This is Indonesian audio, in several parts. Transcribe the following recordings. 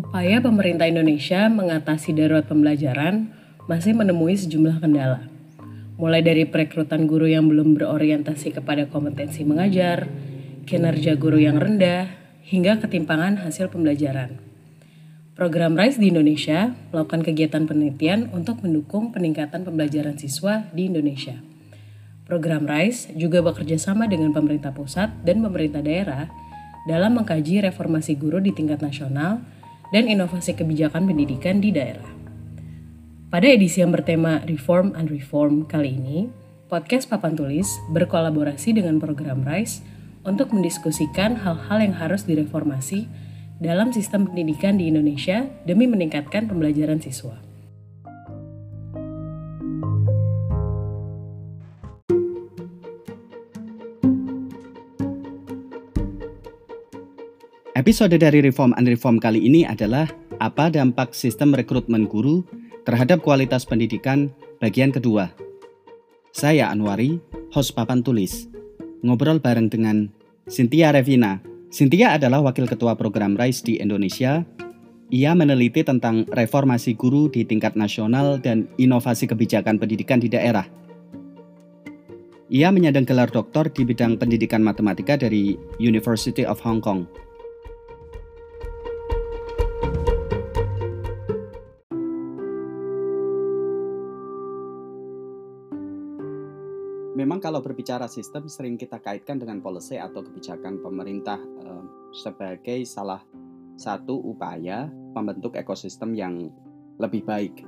Upaya pemerintah Indonesia mengatasi darurat pembelajaran masih menemui sejumlah kendala. Mulai dari perekrutan guru yang belum berorientasi kepada kompetensi mengajar, kinerja guru yang rendah, hingga ketimpangan hasil pembelajaran. Program RISE di Indonesia melakukan kegiatan penelitian untuk mendukung peningkatan pembelajaran siswa di Indonesia. Program RISE juga bekerja sama dengan pemerintah pusat dan pemerintah daerah dalam mengkaji reformasi guru di tingkat nasional dan inovasi kebijakan pendidikan di daerah. Pada edisi yang bertema Reform and Reform kali ini, podcast Papan Tulis berkolaborasi dengan program RISE untuk mendiskusikan hal-hal yang harus direformasi dalam sistem pendidikan di Indonesia demi meningkatkan pembelajaran siswa. Episode dari Reform and Reform kali ini adalah apa dampak sistem rekrutmen guru terhadap kualitas pendidikan bagian kedua. Saya Anwari, host papan tulis. Ngobrol bareng dengan Cynthia Revina. Cynthia adalah wakil ketua program RISE di Indonesia. Ia meneliti tentang reformasi guru di tingkat nasional dan inovasi kebijakan pendidikan di daerah. Ia menyandang gelar doktor di bidang pendidikan matematika dari University of Hong Kong. Memang kalau berbicara sistem sering kita kaitkan dengan policy atau kebijakan pemerintah eh, sebagai salah satu upaya membentuk ekosistem yang lebih baik.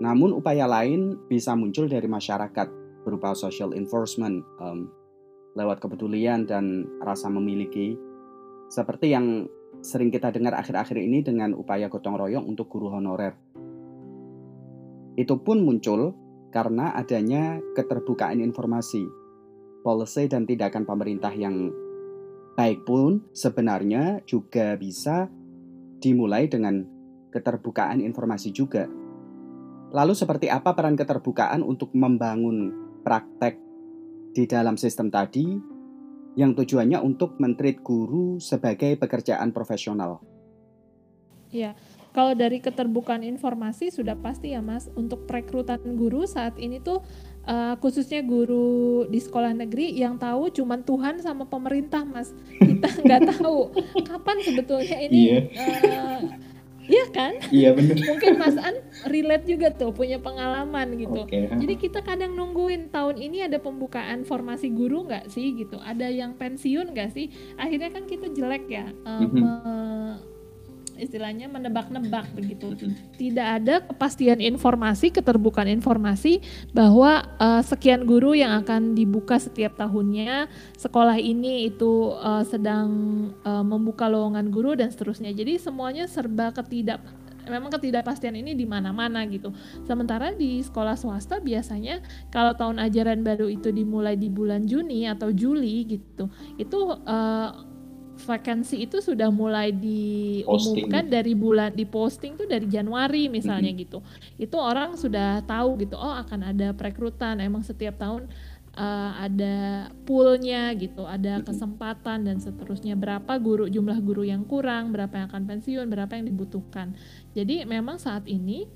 Namun upaya lain bisa muncul dari masyarakat berupa social enforcement um, lewat kepedulian dan rasa memiliki seperti yang sering kita dengar akhir-akhir ini dengan upaya gotong royong untuk guru honorer. Itu pun muncul karena adanya keterbukaan informasi. Policy dan tindakan pemerintah yang baik pun sebenarnya juga bisa dimulai dengan keterbukaan informasi juga. Lalu seperti apa peran keterbukaan untuk membangun praktek di dalam sistem tadi yang tujuannya untuk mentreat guru sebagai pekerjaan profesional? Ya, kalau dari keterbukaan informasi sudah pasti ya Mas, untuk perekrutan guru saat ini tuh uh, khususnya guru di sekolah negeri yang tahu cuma Tuhan sama pemerintah Mas. Kita nggak tahu kapan sebetulnya ini yeah. uh, Iya kan? Iya benar. Mungkin Mas An relate juga tuh punya pengalaman gitu. Okay. Jadi kita kadang nungguin tahun ini ada pembukaan formasi guru nggak sih gitu? Ada yang pensiun nggak sih? Akhirnya kan kita jelek ya mm -hmm istilahnya menebak-nebak begitu. Tidak ada kepastian informasi, keterbukaan informasi bahwa uh, sekian guru yang akan dibuka setiap tahunnya, sekolah ini itu uh, sedang uh, membuka lowongan guru dan seterusnya. Jadi semuanya serba ketidak memang ketidakpastian ini di mana-mana gitu. Sementara di sekolah swasta biasanya kalau tahun ajaran baru itu dimulai di bulan Juni atau Juli gitu, itu uh, vakansi itu sudah mulai diumumkan posting. dari bulan di posting tuh dari Januari misalnya mm -hmm. gitu. Itu orang sudah tahu gitu. Oh, akan ada perekrutan. Emang setiap tahun uh, ada poolnya gitu, ada kesempatan dan seterusnya. Berapa guru jumlah guru yang kurang, berapa yang akan pensiun, berapa yang dibutuhkan. Jadi memang saat ini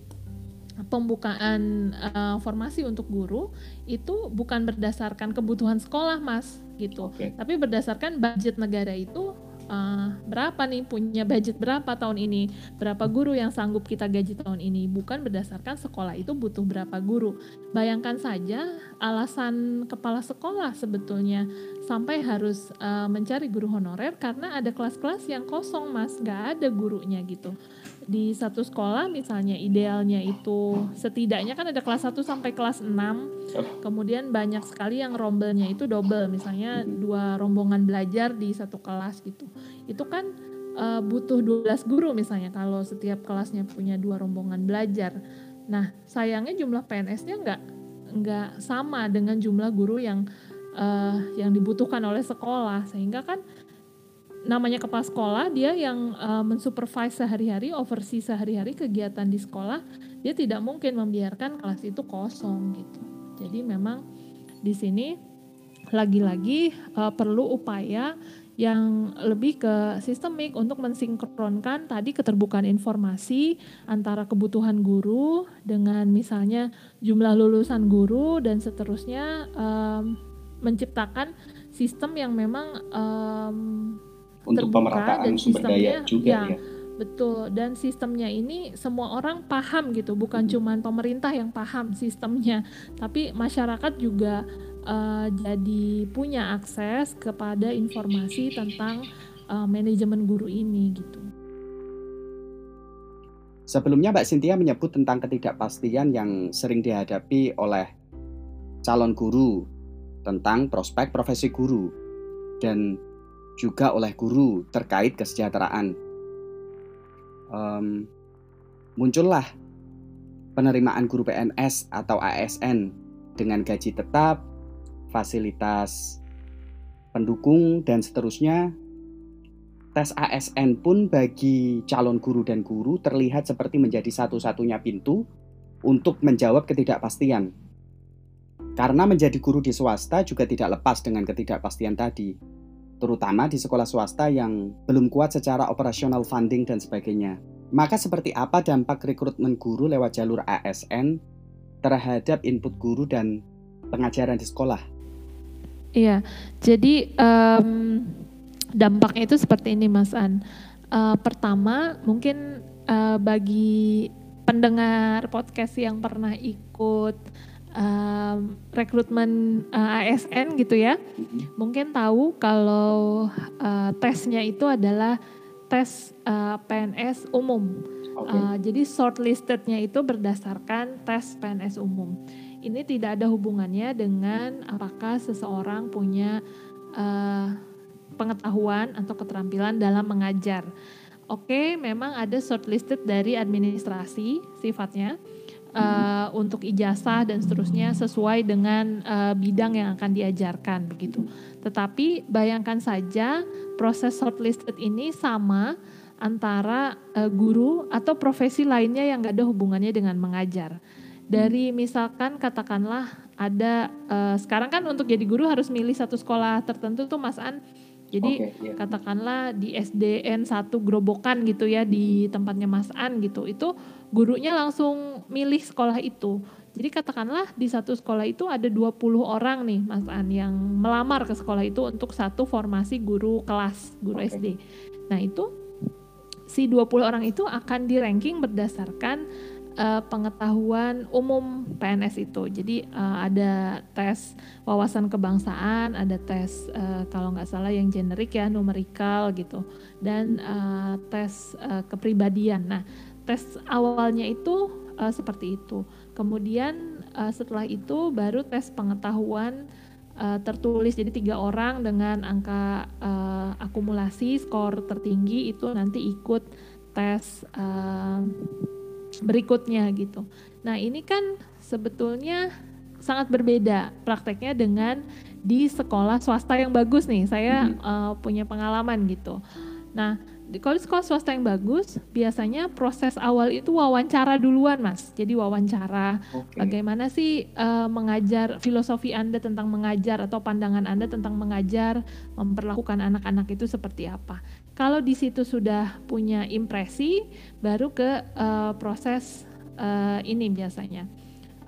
pembukaan uh, formasi untuk guru itu bukan berdasarkan kebutuhan sekolah, Mas gitu. Okay. Tapi berdasarkan budget negara itu uh, berapa nih punya budget berapa tahun ini, berapa guru yang sanggup kita gaji tahun ini, bukan berdasarkan sekolah itu butuh berapa guru. Bayangkan saja alasan kepala sekolah sebetulnya sampai harus uh, mencari guru honorer karena ada kelas-kelas yang kosong mas, nggak ada gurunya gitu. Di satu sekolah misalnya idealnya itu setidaknya kan ada kelas 1 sampai kelas 6 kemudian banyak sekali yang rombelnya itu double. Misalnya dua rombongan belajar di satu kelas gitu. Itu kan uh, butuh 12 guru misalnya kalau setiap kelasnya punya dua rombongan belajar. Nah sayangnya jumlah PNS-nya nggak nggak sama dengan jumlah guru yang uh, yang dibutuhkan oleh sekolah sehingga kan namanya kepala sekolah dia yang uh, mensupervise sehari-hari, oversee sehari-hari kegiatan di sekolah, dia tidak mungkin membiarkan kelas itu kosong gitu. Jadi memang di sini lagi-lagi uh, perlu upaya yang lebih ke sistemik untuk mensinkronkan tadi keterbukaan informasi antara kebutuhan guru dengan misalnya jumlah lulusan guru dan seterusnya um, menciptakan sistem yang memang um, untuk pemerataan dan sumber daya juga ya, ya. Betul, dan sistemnya ini semua orang paham gitu, bukan hmm. cuma pemerintah yang paham sistemnya, tapi masyarakat juga uh, jadi punya akses kepada informasi tentang uh, manajemen guru ini gitu. Sebelumnya Mbak Cynthia menyebut tentang ketidakpastian yang sering dihadapi oleh calon guru tentang prospek profesi guru dan juga oleh guru terkait kesejahteraan. Um, muncullah penerimaan guru PNS atau ASN dengan gaji tetap, fasilitas pendukung, dan seterusnya. Tes ASN pun bagi calon guru dan guru terlihat seperti menjadi satu-satunya pintu untuk menjawab ketidakpastian. Karena menjadi guru di swasta juga tidak lepas dengan ketidakpastian tadi, terutama di sekolah swasta yang belum kuat secara operasional funding dan sebagainya. Maka seperti apa dampak rekrutmen guru lewat jalur ASN terhadap input guru dan pengajaran di sekolah? Iya, jadi um, dampaknya itu seperti ini Mas An. Uh, pertama, mungkin uh, bagi pendengar podcast yang pernah ikut um, rekrutmen uh, ASN gitu ya, mungkin tahu kalau uh, tesnya itu adalah tes uh, PNS umum. Okay. Uh, jadi shortlistednya itu berdasarkan tes PNS umum ini tidak ada hubungannya dengan apakah seseorang punya uh, pengetahuan atau keterampilan dalam mengajar. Oke, memang ada shortlisted dari administrasi sifatnya uh, untuk ijazah dan seterusnya sesuai dengan uh, bidang yang akan diajarkan begitu. Tetapi bayangkan saja proses shortlisted ini sama antara uh, guru atau profesi lainnya yang gak ada hubungannya dengan mengajar dari misalkan katakanlah ada uh, sekarang kan untuk jadi guru harus milih satu sekolah tertentu tuh Mas An. Jadi okay, yeah. katakanlah di SDN satu Grobokan gitu ya di tempatnya Mas An gitu. Itu gurunya langsung milih sekolah itu. Jadi katakanlah di satu sekolah itu ada 20 orang nih Mas An yang melamar ke sekolah itu untuk satu formasi guru kelas, guru okay. SD. Nah, itu si 20 orang itu akan di ranking berdasarkan uh, pengetahuan umum PNS itu. Jadi uh, ada tes wawasan kebangsaan, ada tes uh, kalau nggak salah yang generik ya numerikal gitu, dan uh, tes uh, kepribadian. Nah, tes awalnya itu uh, seperti itu. Kemudian uh, setelah itu baru tes pengetahuan uh, tertulis jadi tiga orang dengan angka uh, akumulasi skor tertinggi itu nanti ikut tes uh, berikutnya gitu. Nah ini kan sebetulnya sangat berbeda prakteknya dengan di sekolah swasta yang bagus nih. Saya hmm. uh, punya pengalaman gitu. Nah kalau di sekolah swasta yang bagus, biasanya proses awal itu wawancara duluan, mas. Jadi wawancara, okay. bagaimana sih uh, mengajar filosofi anda tentang mengajar atau pandangan anda tentang mengajar, memperlakukan anak-anak itu seperti apa. Kalau di situ sudah punya impresi, baru ke uh, proses uh, ini biasanya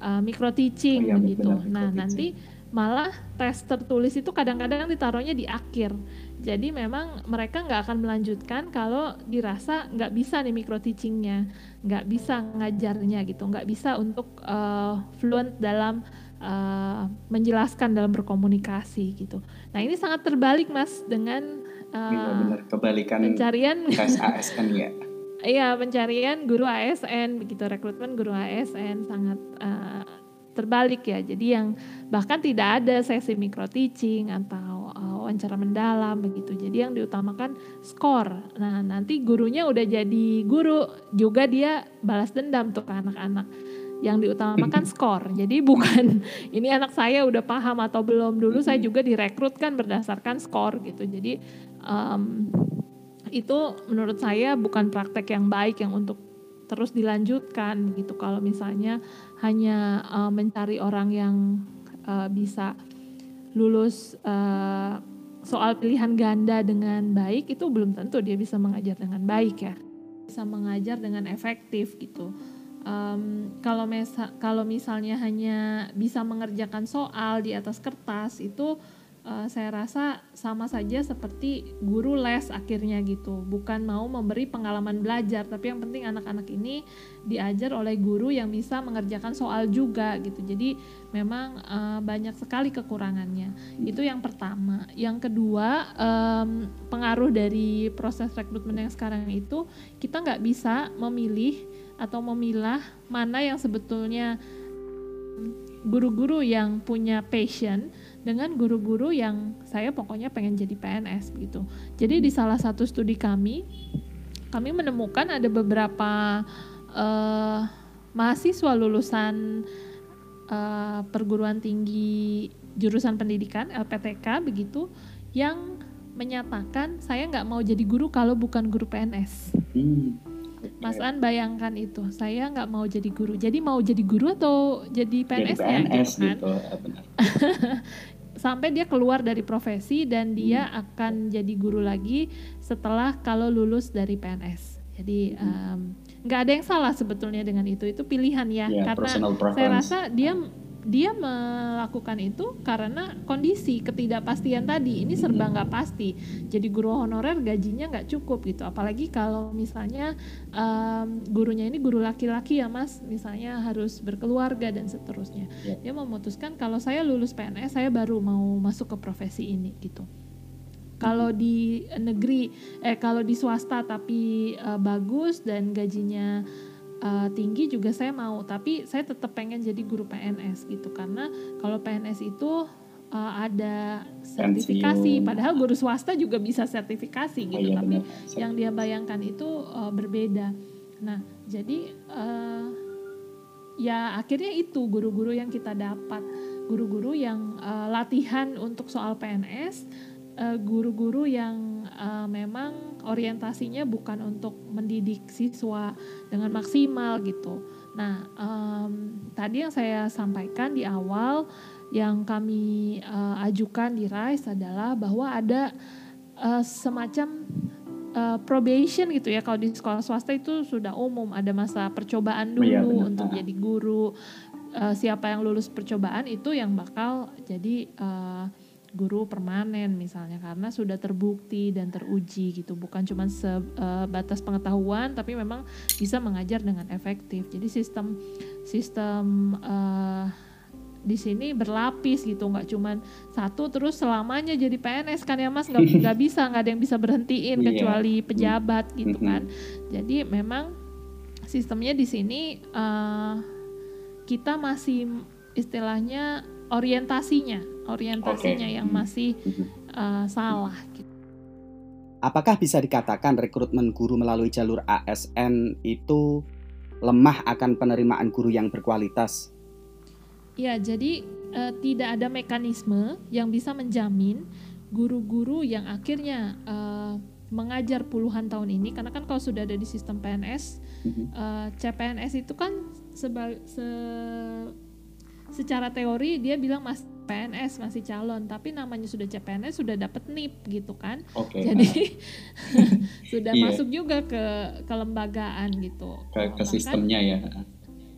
uh, micro teaching oh, iya, begitu. Benar, nah nanti malah tes tertulis itu kadang-kadang ditaruhnya di akhir. Jadi memang mereka nggak akan melanjutkan kalau dirasa nggak bisa nih micro teachingnya, nggak bisa ngajarnya gitu, nggak bisa untuk uh, fluent dalam uh, menjelaskan dalam berkomunikasi gitu. Nah ini sangat terbalik mas dengan benar-benar eh, kebalikan pencarian tes ASN ya iya pencarian guru ASN begitu rekrutmen guru ASN sangat uh, terbalik ya jadi yang bahkan tidak ada sesi micro teaching atau uh, wawancara mendalam begitu jadi yang diutamakan skor nah nanti gurunya udah jadi guru juga dia balas dendam tuh ke anak-anak yang diutamakan skor. Jadi bukan ini anak saya udah paham atau belum. Dulu saya juga direkrutkan berdasarkan skor gitu. Jadi um, itu menurut saya bukan praktek yang baik yang untuk terus dilanjutkan gitu. Kalau misalnya hanya uh, mencari orang yang uh, bisa lulus uh, soal pilihan ganda dengan baik itu belum tentu dia bisa mengajar dengan baik ya bisa mengajar dengan efektif gitu um, kalau mesa kalau misalnya hanya bisa mengerjakan soal di atas kertas itu uh, saya rasa sama saja seperti guru les akhirnya gitu. Bukan mau memberi pengalaman belajar tapi yang penting anak-anak ini diajar oleh guru yang bisa mengerjakan soal juga gitu. Jadi memang uh, banyak sekali kekurangannya. Itu yang pertama. Yang kedua um, pengaruh dari proses rekrutmen yang sekarang itu kita nggak bisa memilih atau memilah mana yang sebetulnya guru-guru yang punya passion dengan guru-guru yang saya pokoknya pengen jadi PNS gitu. Jadi di salah satu studi kami, kami menemukan ada beberapa uh, mahasiswa lulusan uh, perguruan tinggi jurusan pendidikan LPTK begitu yang menyatakan saya nggak mau jadi guru kalau bukan guru PNS. Hmm. Mas An bayangkan itu, saya nggak mau jadi guru. Jadi mau jadi guru atau jadi PNS, jadi PNS gitu kan? Gitu, sampai dia keluar dari profesi dan dia hmm. akan jadi guru lagi setelah kalau lulus dari PNS. Jadi nggak um, ada yang salah sebetulnya dengan itu. Itu pilihan ya, yeah, karena saya rasa dia dia melakukan itu karena kondisi ketidakpastian tadi. Ini serba nggak pasti. Jadi guru honorer gajinya nggak cukup gitu. Apalagi kalau misalnya um, gurunya ini guru laki-laki ya mas. Misalnya harus berkeluarga dan seterusnya. Ya. dia memutuskan kalau saya lulus PNS saya baru mau masuk ke profesi ini gitu. Kalau di negeri eh kalau di swasta tapi uh, bagus dan gajinya uh, tinggi juga saya mau tapi saya tetap pengen jadi guru PNS gitu karena kalau PNS itu uh, ada sertifikasi padahal guru swasta juga bisa sertifikasi gitu oh, iya, tapi benar. yang dia bayangkan itu uh, berbeda. Nah jadi uh, ya akhirnya itu guru-guru yang kita dapat. Guru-guru yang uh, latihan untuk soal PNS guru-guru uh, yang uh, memang orientasinya bukan untuk mendidik siswa dengan maksimal gitu. Nah, um, tadi yang saya sampaikan di awal yang kami uh, ajukan di RISE adalah bahwa ada uh, semacam uh, probation gitu ya. Kalau di sekolah swasta itu sudah umum ada masa percobaan dulu oh, iya, untuk jadi guru. Uh, siapa yang lulus percobaan itu yang bakal jadi uh, guru permanen misalnya karena sudah terbukti dan teruji gitu. Bukan cuma sebatas uh, pengetahuan tapi memang bisa mengajar dengan efektif. Jadi sistem sistem uh, di sini berlapis gitu nggak cuma satu terus selamanya jadi PNS kan ya mas? Nggak nggak bisa nggak ada yang bisa berhentiin yeah. kecuali pejabat gitu kan. Jadi memang sistemnya di sini uh, kita masih istilahnya orientasinya orientasinya okay. yang masih uh, salah. Gitu. Apakah bisa dikatakan rekrutmen guru melalui jalur ASN itu lemah akan penerimaan guru yang berkualitas? Ya, jadi uh, tidak ada mekanisme yang bisa menjamin guru-guru yang akhirnya uh, mengajar puluhan tahun ini, karena kan kalau sudah ada di sistem PNS, uh, CPNS itu kan seba, se, secara teori dia bilang mas PNS masih calon tapi namanya sudah CPNS sudah dapat NIP gitu kan. Okay. jadi sudah yeah. masuk juga ke kelembagaan gitu. Ke, ke sistemnya ya.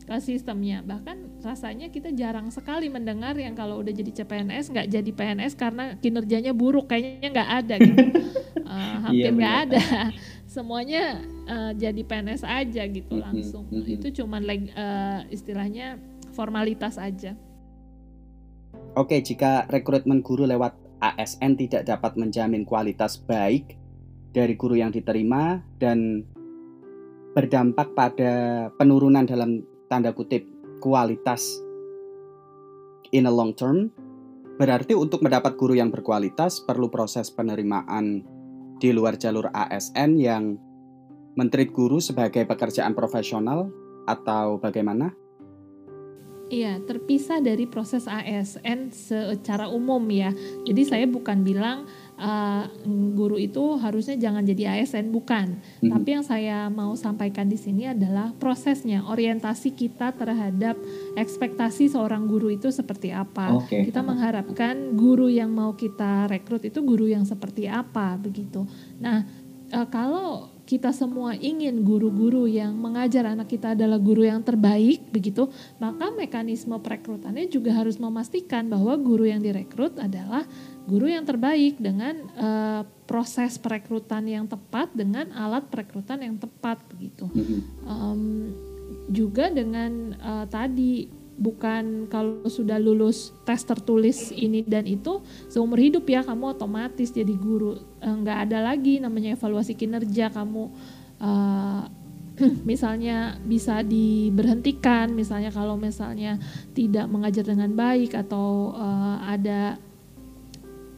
ke sistemnya. Bahkan rasanya kita jarang sekali mendengar yang kalau udah jadi CPNS nggak jadi PNS karena kinerjanya buruk kayaknya nggak ada gitu. Uh, hampir nggak yeah, ada. Semuanya uh, jadi PNS aja gitu langsung. mm -hmm. itu cuman uh, istilahnya formalitas aja Oke, jika rekrutmen guru lewat ASN tidak dapat menjamin kualitas baik dari guru yang diterima dan berdampak pada penurunan dalam tanda kutip kualitas in a long term, berarti untuk mendapat guru yang berkualitas perlu proses penerimaan di luar jalur ASN yang menteri guru sebagai pekerjaan profesional atau bagaimana? Iya, terpisah dari proses ASN secara umum ya. Jadi saya bukan bilang uh, guru itu harusnya jangan jadi ASN bukan. Hmm. Tapi yang saya mau sampaikan di sini adalah prosesnya, orientasi kita terhadap ekspektasi seorang guru itu seperti apa. Okay. Kita mengharapkan guru yang mau kita rekrut itu guru yang seperti apa begitu. Nah, uh, kalau kita semua ingin guru-guru yang mengajar anak kita adalah guru yang terbaik begitu, maka mekanisme perekrutannya juga harus memastikan bahwa guru yang direkrut adalah guru yang terbaik dengan uh, proses perekrutan yang tepat dengan alat perekrutan yang tepat begitu. Um, juga dengan uh, tadi bukan kalau sudah lulus tes tertulis ini dan itu seumur hidup ya kamu otomatis jadi guru. Eh, nggak ada lagi namanya evaluasi kinerja kamu uh, misalnya bisa diberhentikan misalnya kalau misalnya tidak mengajar dengan baik atau uh, ada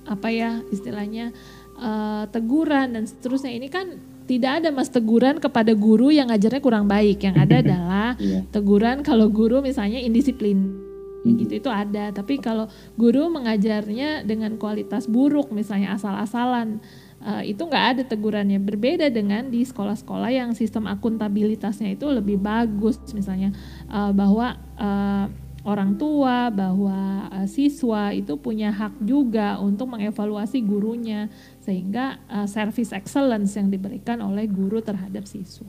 apa ya istilahnya uh, teguran dan seterusnya. Ini kan tidak ada mas teguran kepada guru yang ngajarnya kurang baik. Yang ada adalah yeah. teguran kalau guru misalnya indisiplin hmm. gitu itu ada. Tapi kalau guru mengajarnya dengan kualitas buruk misalnya asal-asalan uh, itu nggak ada tegurannya. Berbeda dengan di sekolah-sekolah yang sistem akuntabilitasnya itu lebih bagus misalnya uh, bahwa uh, orang tua, bahwa uh, siswa itu punya hak juga untuk mengevaluasi gurunya sehingga uh, service excellence yang diberikan oleh guru terhadap siswa.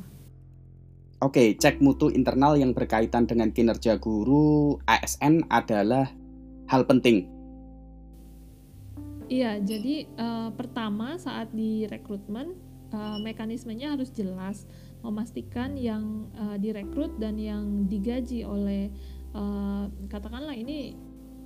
Oke, cek mutu internal yang berkaitan dengan kinerja guru ASN adalah hal penting. Iya, jadi uh, pertama saat di rekrutmen uh, mekanismenya harus jelas, memastikan yang uh, direkrut dan yang digaji oleh uh, katakanlah ini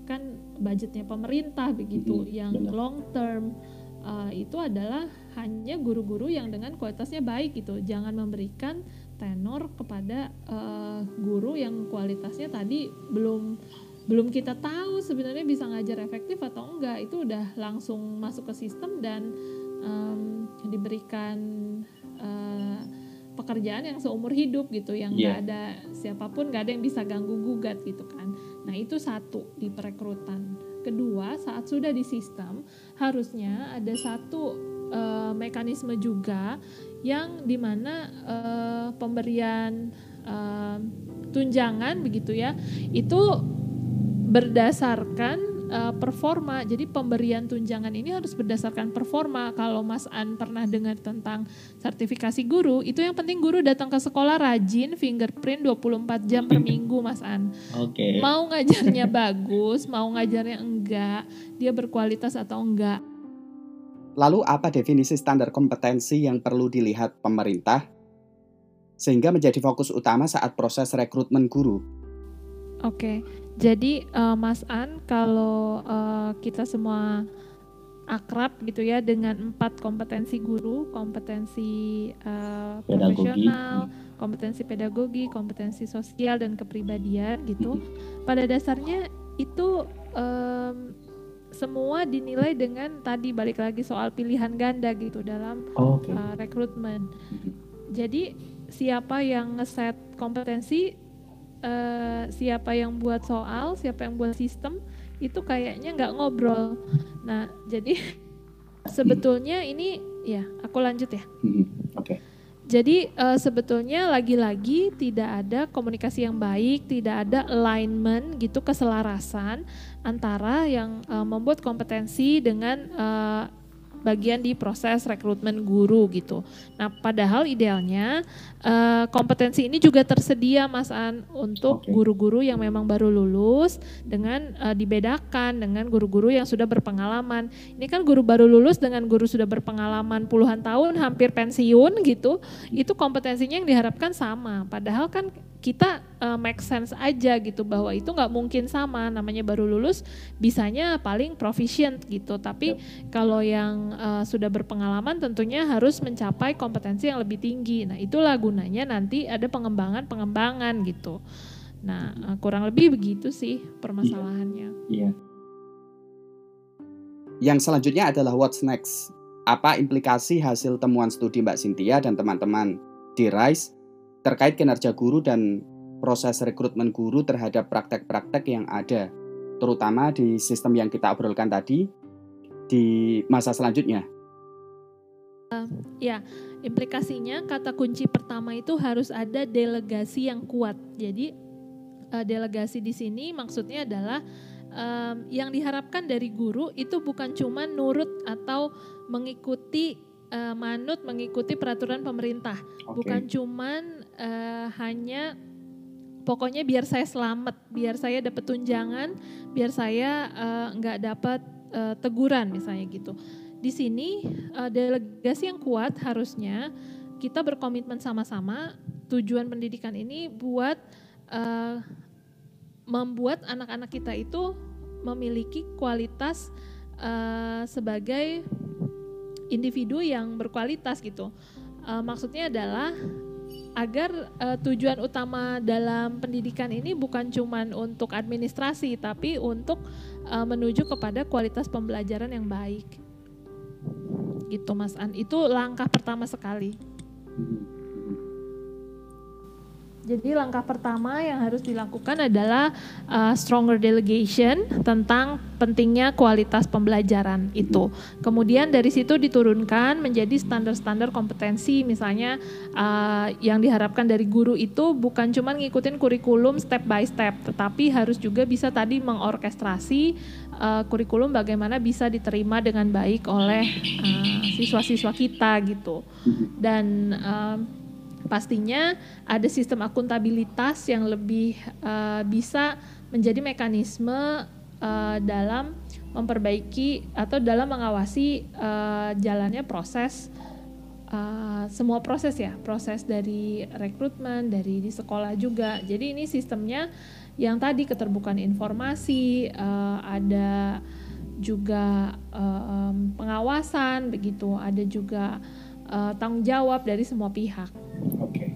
kan budgetnya pemerintah begitu, hmm, yang benar. long term uh, itu adalah hanya guru-guru yang dengan kualitasnya baik gitu. Jangan memberikan tenor kepada uh, guru yang kualitasnya tadi belum belum kita tahu sebenarnya bisa ngajar efektif atau enggak. Itu udah langsung masuk ke sistem dan um, diberikan uh, pekerjaan yang seumur hidup gitu yang nggak yeah. ada siapa pun nggak ada yang bisa ganggu gugat gitu kan nah itu satu di perekrutan kedua saat sudah di sistem harusnya ada satu uh, mekanisme juga yang di mana uh, pemberian uh, tunjangan begitu ya itu berdasarkan uh, performa. Jadi pemberian tunjangan ini harus berdasarkan performa. Kalau Mas An pernah dengar tentang sertifikasi guru, itu yang penting guru datang ke sekolah rajin, fingerprint 24 jam per minggu Mas An. Oke. Okay. Mau ngajarnya bagus, mau ngajarnya enggak, dia berkualitas atau enggak. Lalu apa definisi standar kompetensi yang perlu dilihat pemerintah sehingga menjadi fokus utama saat proses rekrutmen guru? Oke, jadi uh, Mas An, kalau uh, kita semua akrab gitu ya dengan empat kompetensi guru, kompetensi uh, profesional, kompetensi pedagogi, kompetensi sosial dan kepribadian gitu. Pada dasarnya itu um, semua dinilai dengan tadi balik lagi soal pilihan ganda gitu dalam oh, okay. uh, rekrutmen. Jadi siapa yang ngeset kompetensi uh, siapa yang buat soal, siapa yang buat sistem itu kayaknya nggak ngobrol. Nah, jadi sebetulnya ini ya aku lanjut ya. Hmm, oke. Okay. Jadi uh, sebetulnya lagi-lagi tidak ada komunikasi yang baik, tidak ada alignment gitu keselarasan antara yang uh, membuat kompetensi dengan uh, bagian di proses rekrutmen guru gitu. Nah, padahal idealnya uh, kompetensi ini juga tersedia Mas An untuk guru-guru yang memang baru lulus dengan uh, dibedakan dengan guru-guru yang sudah berpengalaman. Ini kan guru baru lulus dengan guru sudah berpengalaman puluhan tahun, hampir pensiun gitu. Itu kompetensinya yang diharapkan sama. Padahal kan kita uh, make sense aja gitu bahwa itu nggak mungkin sama namanya baru lulus bisanya paling proficient gitu. Tapi yep. kalau yang uh, sudah berpengalaman tentunya harus mencapai kompetensi yang lebih tinggi. Nah itulah gunanya nanti ada pengembangan pengembangan gitu. Nah uh, kurang lebih begitu sih permasalahannya. Iya. Yeah. yang selanjutnya adalah what's next? Apa implikasi hasil temuan studi Mbak Cynthia dan teman-teman di RISE terkait kinerja guru dan proses rekrutmen guru terhadap praktek-praktek yang ada, terutama di sistem yang kita obrolkan tadi di masa selanjutnya. Uh, ya, implikasinya kata kunci pertama itu harus ada delegasi yang kuat. Jadi uh, delegasi di sini maksudnya adalah um, yang diharapkan dari guru itu bukan cuma nurut atau mengikuti uh, manut mengikuti peraturan pemerintah, okay. bukan cuman uh, hanya pokoknya biar saya selamat, biar saya dapat tunjangan, biar saya uh, nggak dapat uh, teguran misalnya gitu. Di sini uh, delegasi yang kuat harusnya kita berkomitmen sama-sama tujuan pendidikan ini buat uh, membuat anak-anak kita itu memiliki kualitas uh, sebagai individu yang berkualitas gitu. Uh, maksudnya adalah agar uh, tujuan utama dalam pendidikan ini bukan cuma untuk administrasi tapi untuk uh, menuju kepada kualitas pembelajaran yang baik. Gitu Mas An. Itu langkah pertama sekali. Jadi langkah pertama yang harus dilakukan adalah uh, stronger delegation tentang pentingnya kualitas pembelajaran itu. Kemudian dari situ diturunkan menjadi standar-standar kompetensi misalnya uh, yang diharapkan dari guru itu bukan cuma ngikutin kurikulum step by step, tetapi harus juga bisa tadi mengorkestrasi uh, kurikulum bagaimana bisa diterima dengan baik oleh siswa-siswa uh, kita gitu. Dan uh, pastinya ada sistem akuntabilitas yang lebih uh, bisa menjadi mekanisme uh, dalam memperbaiki atau dalam mengawasi uh, jalannya proses uh, semua proses ya proses dari rekrutmen dari di sekolah juga. Jadi ini sistemnya yang tadi keterbukaan informasi uh, ada juga um, pengawasan begitu ada juga uh, tanggung jawab dari semua pihak. Oke.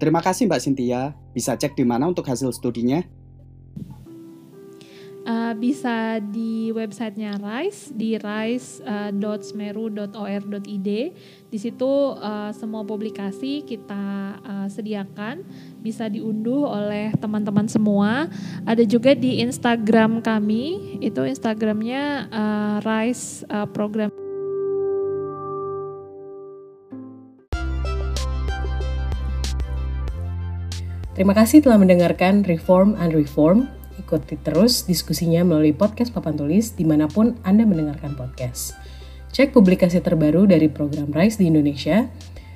Terima kasih Mbak Cynthia. Bisa cek di mana untuk hasil studinya? Uh, bisa di websitenya RISE di rise.smeru.or.id. Di situ uh, semua publikasi kita uh, sediakan bisa diunduh oleh teman-teman semua. Ada juga di Instagram kami, itu Instagramnya uh, RISE uh, program. Terima kasih telah mendengarkan Reform and Reform. Ikuti terus diskusinya melalui podcast Papan Tulis di mana pun Anda mendengarkan podcast. Cek publikasi terbaru dari program RISE di Indonesia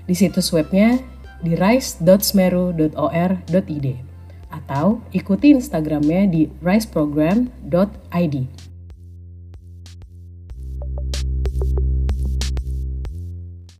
di situs webnya di rise.smeru.or.id atau ikuti Instagramnya di riseprogram.id.